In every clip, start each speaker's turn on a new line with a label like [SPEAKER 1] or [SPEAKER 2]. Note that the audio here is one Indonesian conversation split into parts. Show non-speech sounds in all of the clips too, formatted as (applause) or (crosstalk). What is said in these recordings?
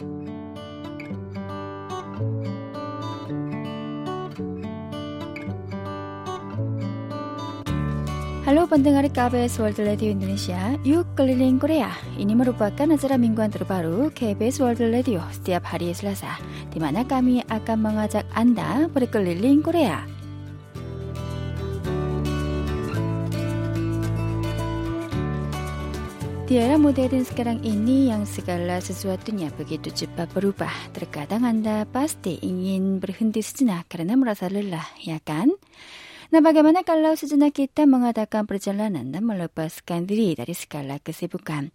[SPEAKER 1] Halo pendengar KBS World Radio Indonesia, yuk keliling Korea. Ini merupakan acara mingguan terbaru KBS World Radio setiap hari Selasa, di mana kami akan mengajak Anda berkeliling Korea. Di era modern sekarang ini yang segala sesuatunya begitu cepat berubah. Terkadang Anda pasti ingin berhenti sejenak karena merasa lelah, ya kan? Nah, bagaimana kalau sejenak kita mengadakan perjalanan dan melepaskan diri dari segala kesibukan?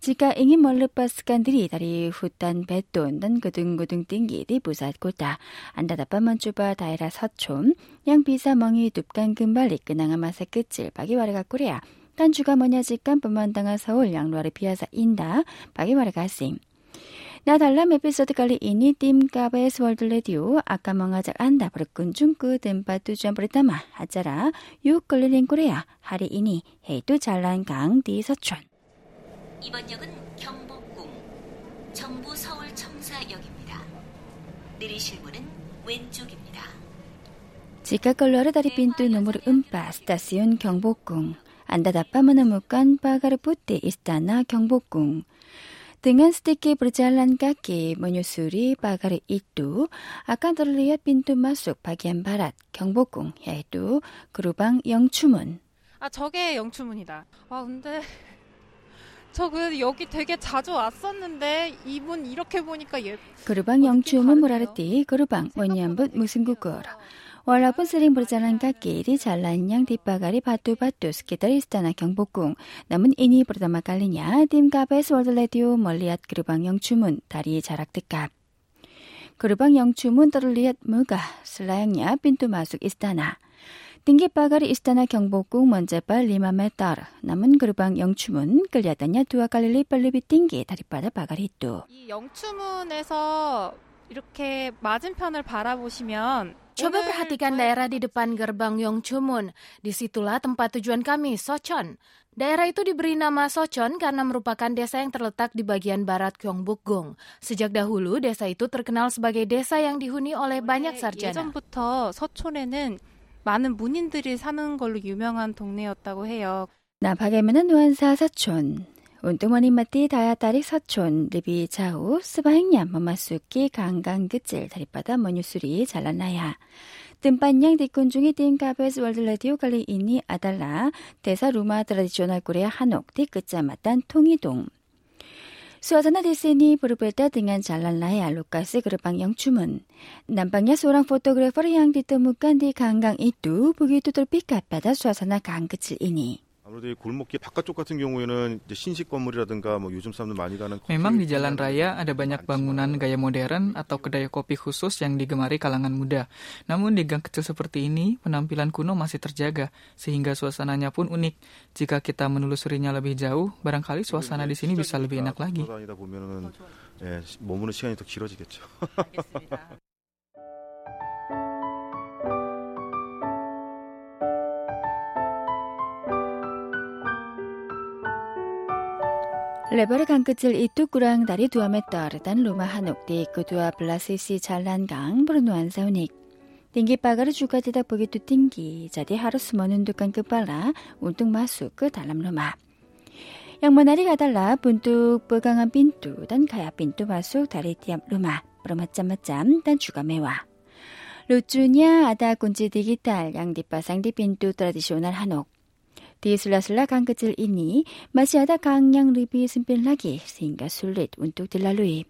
[SPEAKER 1] Jika ingin melepaskan diri dari hutan beton dan gedung-gedung tinggi di pusat kota, Anda dapat mencoba daerah Sachon yang bisa menghidupkan kembali kenangan masa kecil bagi warga Korea 딴주가 뭐냐지깐 범만당아 서울 양로아래 비아사 인다. 바기마레 가심. 나 달람 에피소드 깔리 이니 띠까베 스월드 레디오 아까 멍아작 안다. 버릇군 중구 덴바 두주안 버릇다마 아짜라. 유 끌리린 꼬레야. 하리 이니 헤이두 잘란 강디 서촌.
[SPEAKER 2] 이번 역은 경복궁 정부 서울 청사역입니다. 내리실 문은 왼쪽입니다.
[SPEAKER 1] 지카 걸러르 다리 빈뚜 노무르 음바 스타시온 경복궁. 안다다빠무는 무깐 빠가르푸띠 이스타나 경복궁 Dengan sedikit berjalan kaki menyusuri pagar itu, akan terlihat pintu masuk bagian barat 경복궁, yaitu gerbang 영추문.
[SPEAKER 3] 아, 저게 영추문이다. 아, 근데 저 여기 되게 자주 왔었는데 이분 이렇게 보니까 예.
[SPEAKER 1] 그르방 영추문 뭐라랬디? 그르방 뭐냐면 무슨 국어라. walaupun sering berjalan kaki di jalan yang dipagari batu-batu sekitar Istana Gyeongbokgung. Namun ini pertama kalinya tim KBS World Radio melihat gerbang yang cumun dari jarak dekat. Gerbang yang cumun terlihat megah, selayaknya pintu masuk istana. tinggi pagar istana 경복궁 먼제발 5m, 남은 그루방 영추문 끌려다냐 두아 갈릴리 빨리비 띵기 다리바다 바가리 있도.
[SPEAKER 3] 이 영추문에서 이렇게 맞은편을 바라보시면 Coba perhatikan daerah di depan gerbang
[SPEAKER 4] Yongchumun. Disitulah tempat tujuan kami, Sochon. Daerah itu diberi nama Sochon karena merupakan desa yang terletak di bagian barat Gyeongbokgung. Sejak dahulu, desa itu terkenal sebagai desa yang dihuni oleh banyak sarjana.
[SPEAKER 3] 예전부터 서촌에는 많은 문인들이 사는 걸로 유명한 동네였다고 해요.
[SPEAKER 1] Nah, bagaimana nuansa 운동머리 마띠 다야다리 서촌 리비 자우 스바행냠 마마수기 강강 끝질 다리바다 머뉴수리 잘란나야 뜸반양 디꾼중이 띵가베스 월드 라디오 갈리 이니 아달라 대사 루마 드라디쇼널 구레 한옥 디 끝자마단 통이동 수아자나 데세니 부르베다 등한 잘란라의 알로카스 그르방 영춤은 남방야 소랑 포토그래퍼를 양디 뜨무간디 강강 이뚜 부기 두들 삐까빠다 수아자나 강그칠 이니
[SPEAKER 5] Memang di jalan raya ada banyak bangunan gaya
[SPEAKER 6] modern atau kedai kopi khusus yang digemari kalangan muda. Namun di gang kecil seperti ini, penampilan kuno masih terjaga, sehingga suasananya pun unik. Jika kita menelusurinya lebih jauh, barangkali suasana di sini bisa lebih enak lagi.
[SPEAKER 5] (laughs)
[SPEAKER 1] 돌아다니다 보면은 예, 시- 머무는 시간이 더 길어지겠죠. 알겠습니다. Lebar gang kecil itu kurang dari 2 meter dan rumah Hanuk di kedua belah sisi jalan gang bernuansa unik. Tinggi pagar juga tidak begitu tinggi, jadi harus menundukkan kepala untuk masuk ke dalam rumah. Yang menarik adalah bentuk pegangan pintu dan gaya pintu masuk dari tiap rumah bermacam-macam dan juga mewah. Lucunya ada kunci digital yang dipasang di pintu tradisional Hanok. Di sela-sela gang kecil ini masih ada gang yang lebih sempit lagi sehingga sulit untuk dilalui.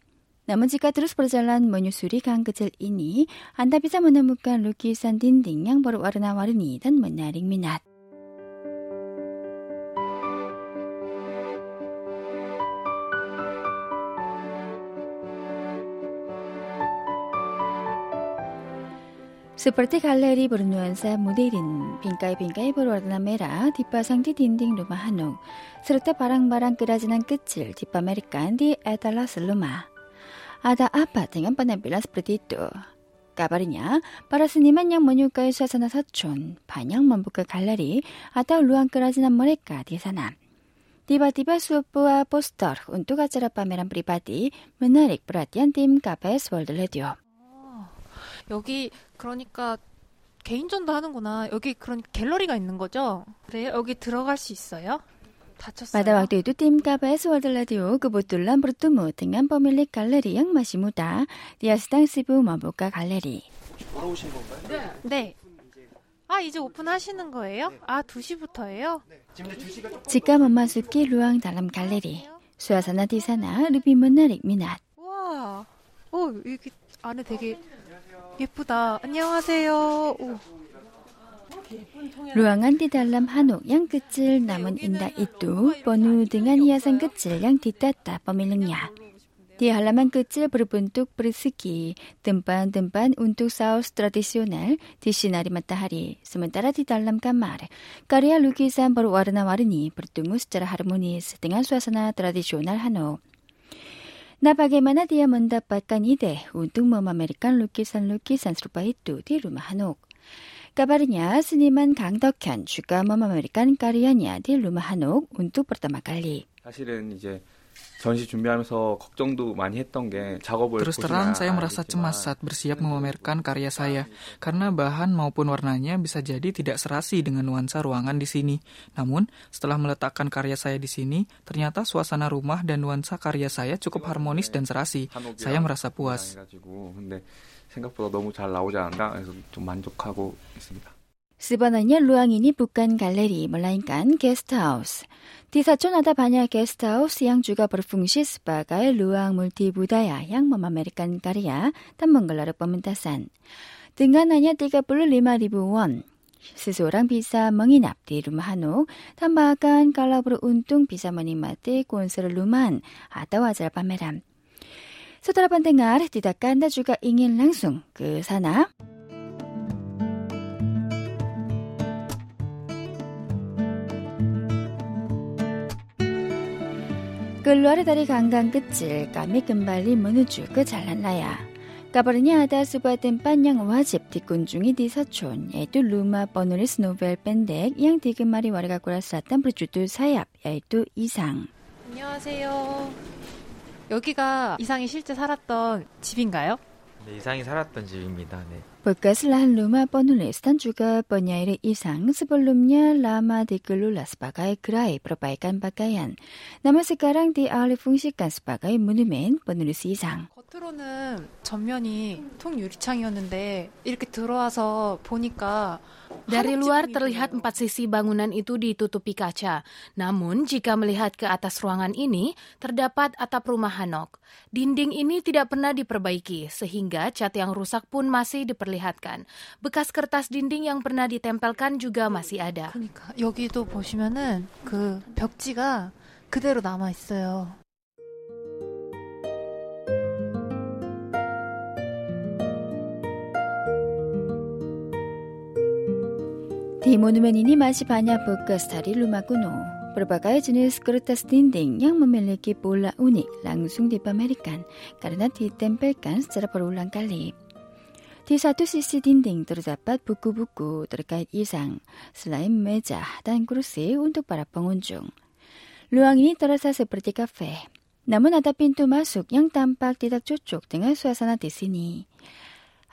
[SPEAKER 1] Namun jika terus berjalan menyusuri gang kecil ini, Anda bisa menemukan lukisan dinding yang berwarna-warni dan menarik minat. Seperti galeri bernuansa modern, bingkai-bingkai berwarna merah dipasang di dinding rumah Hanung, serta barang-barang kerajinan kecil dipamerkan di etalase rumah. Ada apa dengan penampilan seperti itu? Kabarnya, para seniman yang menyukai suasana sachon banyak membuka galeri atau ruang kerajinan mereka di sana. Tiba-tiba sebuah poster untuk acara pameran pribadi menarik perhatian tim KBS World Radio.
[SPEAKER 3] 여기 그러니까 개인전도 하는구나. 여기 그런 갤러리가 있는 거죠? 그래요? 여기 들어갈 수 있어요? 다쳤어요? Pada waktu
[SPEAKER 1] itu tim KBS World Radio kebetulan bertemu dengan pemilik galeri yang masih muda. Dia sedang sibuk membuka galeri.
[SPEAKER 3] 네. 아, 이제 오픈하시는 거예요? 아, 2시부터예요?
[SPEAKER 1] Jika memasuki ruang dalam galeri, suasana di sana lebih menarik minat.
[SPEAKER 3] 우와. 오, 여기 안에 되게 예쁘다. 안녕하세요. 오.
[SPEAKER 1] Ruangan di dalam hanok yang kecil namun indah itu penuh dengan hiasan kecil yang ditata pemiliknya.
[SPEAKER 3] Di
[SPEAKER 1] halaman kecil berbentuk persegi, tempat-tempat untuk saus tradisional disinari matahari. Sementara di dalam kamar, karya lukisan berwarna-warni bertemu secara harmonis dengan suasana tradisional Hanok. Nah, bagaimana dia mendapatkan ide untuk memamerkan lukisan-lukisan serupa itu di rumah Hanok? Kabarnya seniman Kang Deok-hyun juga memamerkan karyanya di rumah Hanok untuk pertama kali.
[SPEAKER 7] 사실은 이제 전시 준비하면서 걱정도 많이 했던 게 작업을
[SPEAKER 6] Terus 보시면 terang saya merasa 알겠지만 cemas saat bersiap memamerkan karya saya, karena bahan maupun warnanya bisa jadi tidak serasi dengan nuansa ruangan di sini. Namun, setelah meletakkan karya saya di sini, ternyata suasana rumah dan nuansa karya saya cukup harmonis dan serasi. 한옥이랑 Saya merasa puas.
[SPEAKER 7] 해가지고 근데 생각보다 너무 잘 나오지 않나 그래서 좀 만족하고 있습니다.
[SPEAKER 1] Sebenarnya ruang ini bukan galeri, melainkan guest house. Di Sacheon ada banyak guest house yang juga berfungsi sebagai ruang multibudaya yang memamerkan karya dan menggelar pementasan. Dengan hanya 35 ribu won, seseorang bisa menginap di rumah Hanok dan bahkan kalau beruntung bisa menikmati konser luman atau acara pameran. Saudara pendengar, tidakkah Anda juga ingin langsung ke sana? 글로아르 다리 강강 끝질 까미 끈발리 문을 줄그 잘랐나야. 까버르냐 아다 수바든 빤양 와집 디꾼 중이 디 사촌 에뚜 루마 버누리스 노벨 밴덱 양 디금 말이 와리가 꾸라스았던 브리쭈뚜 사약 에뚜 이상.
[SPEAKER 3] 안녕하세요. 여기가 이상이 실제 살았던 집인가요?
[SPEAKER 8] 네, 이상이 살았던 집입니다. 네.
[SPEAKER 1] 볼까슬라 한루마 뻔눌레 스탄주가 뻔야이르 이상 스볼룸냐 라마 디글루 라스바가의 그라이 프로바이간 바가얀 나마스가랑 디 아울리 풍식간 스바가의 무누멘 뻔누르스 이상
[SPEAKER 3] 겉으로는 전면이 통유리창이었는데 이렇게 들어와서 보니까 Dari 한옥 luar 지붕이네요. terlihat empat
[SPEAKER 4] sisi bangunan itu ditutupi kaca. Namun, jika melihat ke atas ruangan ini, terdapat atap rumah Hanok. Dinding ini tidak pernah diperbaiki, sehingga cat yang rusak pun masih diperlihatkan. Bekas kertas dinding yang pernah ditempelkan juga masih ada.
[SPEAKER 3] 그러니까 여기도 보시면은 그 벽지가 그대로 남아 있어요.
[SPEAKER 1] Monumen ini masih banyak bekas dari rumah kuno. Berbagai jenis kertas dinding yang memiliki pola unik langsung dipamerkan karena ditempelkan secara berulang kali. Di satu sisi dinding terdapat buku-buku terkait isang, selain meja dan kursi untuk para pengunjung. Ruang ini terasa seperti kafe. Namun ada pintu masuk yang tampak tidak cocok dengan suasana di sini.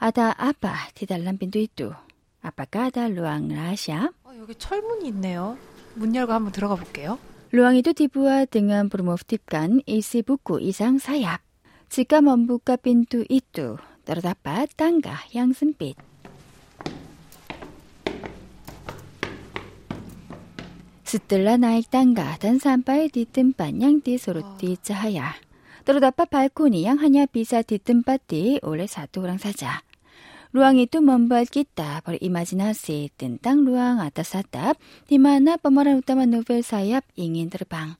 [SPEAKER 1] Ada apa di dalam pintu itu? 아빠가다 루앙 라샤.
[SPEAKER 3] 어, 여기 철문이 있네요. 문 열고 한번 들어가 볼게요.
[SPEAKER 1] 루앙이도 디부와 등한 브루모프티간 이시부쿠 이상 사약. 지가 먼부가 빈두 이뚜 떨어다빠 땅가 양승빛. 스뜰라 나익 땅가 단산바에 뒤뜸반 양띠 소로띠 짜하야. 아. 떨어다빠 발코니 양하냐 비사 뒤뜸바띠 올해 사또랑 사자. Ruang itu membuat kita berimajinasi tentang ruang atas atap di mana pemeran utama novel sayap ingin terbang.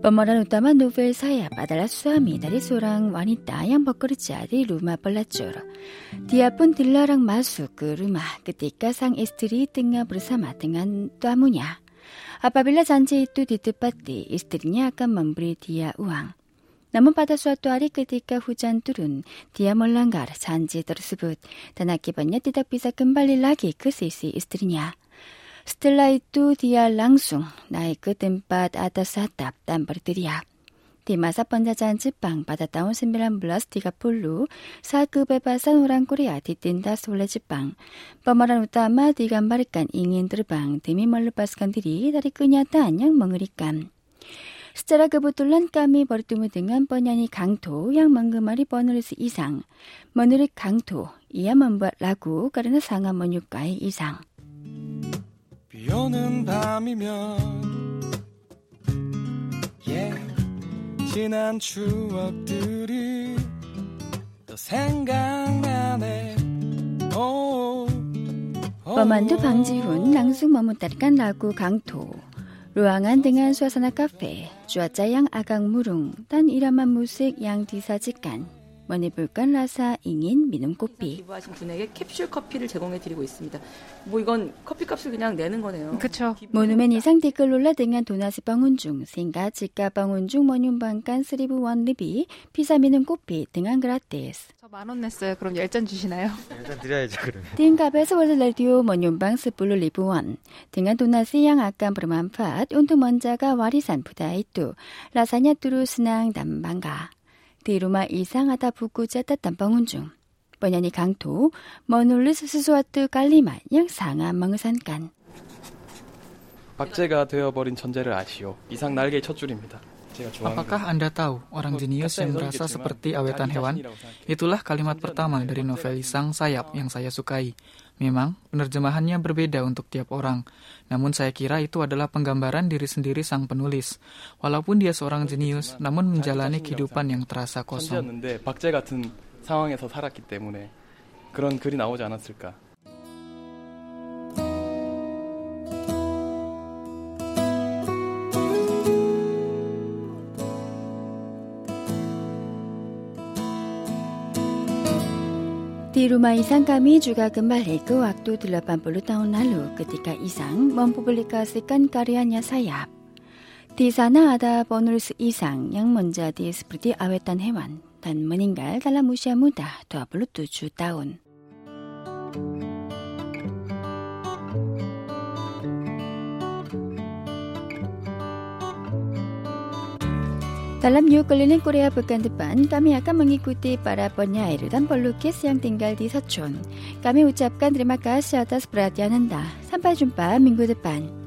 [SPEAKER 1] Pemeran utama novel sayap adalah suami dari seorang wanita yang bekerja di rumah pelacur. Dia pun dilarang masuk ke rumah ketika sang istri tengah bersama dengan tamunya. Apabila janji itu ditepati, istrinya akan memberi dia uang. Namun pada suatu hari ketika hujan turun, dia melanggar janji tersebut dan akibatnya tidak bisa kembali lagi ke sisi istrinya. Setelah itu dia langsung naik ke tempat atas atap dan berteriak. 디마사 번자잔치 빵바다다운 스미란 블라스 디가폴루 사급에바사 노랑꾸리아 디딘다 솔레지빵. 버마란 우타마 디간바리깐 잉인드르방 데미멀르바스칸들이 다리 끄냐다 안녕 멍으리깐. 스자라 그부툴란 까미 버르뚜무 등한 뻔냐니 강토 양망그마리 버누리스 이상. 머누리 강토 이야만바 라구 까르나 상하 머뉴까이 이상.
[SPEAKER 9] 비오는 밤이면 yeah. 지난 추억들이 또 생각나네. 오오. 오오 범안두 방지훈,
[SPEAKER 1] 낭숙 머뭇 달간 라구 강토 루앙안 등한 수아사나 카페, 주아짜양 아강무룽 딴 이라만 무색 양 디사직간. 머니불간 라사 잉인 미눔꽃비
[SPEAKER 10] 기부하신 분에게 캡슐 커피를 제공해 드리고 있습니다. 뭐 이건 커피값을 그냥 내는 거네요.
[SPEAKER 3] 그렇죠.
[SPEAKER 1] 모누멘 이상 댓글 올라 등한 도나스 방운 중 생가 지가 방운 중 머뮌방간 스리브 원 리비 피사 미눔꽃비 등한 그라데스.
[SPEAKER 3] 저 만 원 냈어요. 그럼 열 잔 주시나요? (laughs) 열잔
[SPEAKER 8] 드려야죠 그러면.
[SPEAKER 1] 띵갑에서 월드 라디오 머뮌방 스블루 리브 원 등한 도나스 양 아깐 브르만팟 온투 먼자가 와리산 부다이뚜 라사냐 뚜루 스낭 남방가 디루마 이상하다 북구자 따땀방운 중 번연이 강토 머놀리스 스수와뜨 깔리마 양상아 망산간.
[SPEAKER 11] 박제가 되어버린 전제를 아시오. 이상 날개의 첫 줄입니다. Apakah
[SPEAKER 6] Anda tahu orang jenius yang merasa seperti awetan hewan?
[SPEAKER 11] Itulah
[SPEAKER 6] kalimat pertama dari novel Isang Sayap yang saya sukai. Memang, penerjemahannya berbeda untuk tiap orang. Namun saya kira itu adalah penggambaran diri sendiri sang penulis. Walaupun dia seorang jenius, namun menjalani kehidupan yang terasa kosong.
[SPEAKER 11] 박제 같은 상황에서 살았기 때문에 그런 글이 나오지 않았을까.
[SPEAKER 1] Rumah Isang kami juga kembali ke waktu 80 tahun lalu ketika Isang mempublikasikan karyanya Sayap. Di sana ada penulis Isang yang menjadi seperti awetan hewan dan meninggal dalam usia muda 27 tahun. Dalam New Keliling Korea pekan depan, kami akan mengikuti para penyair dan pelukis yang tinggal di Secheon. Kami ucapkan terima kasih atas perhatian Anda. Sampai jumpa minggu depan.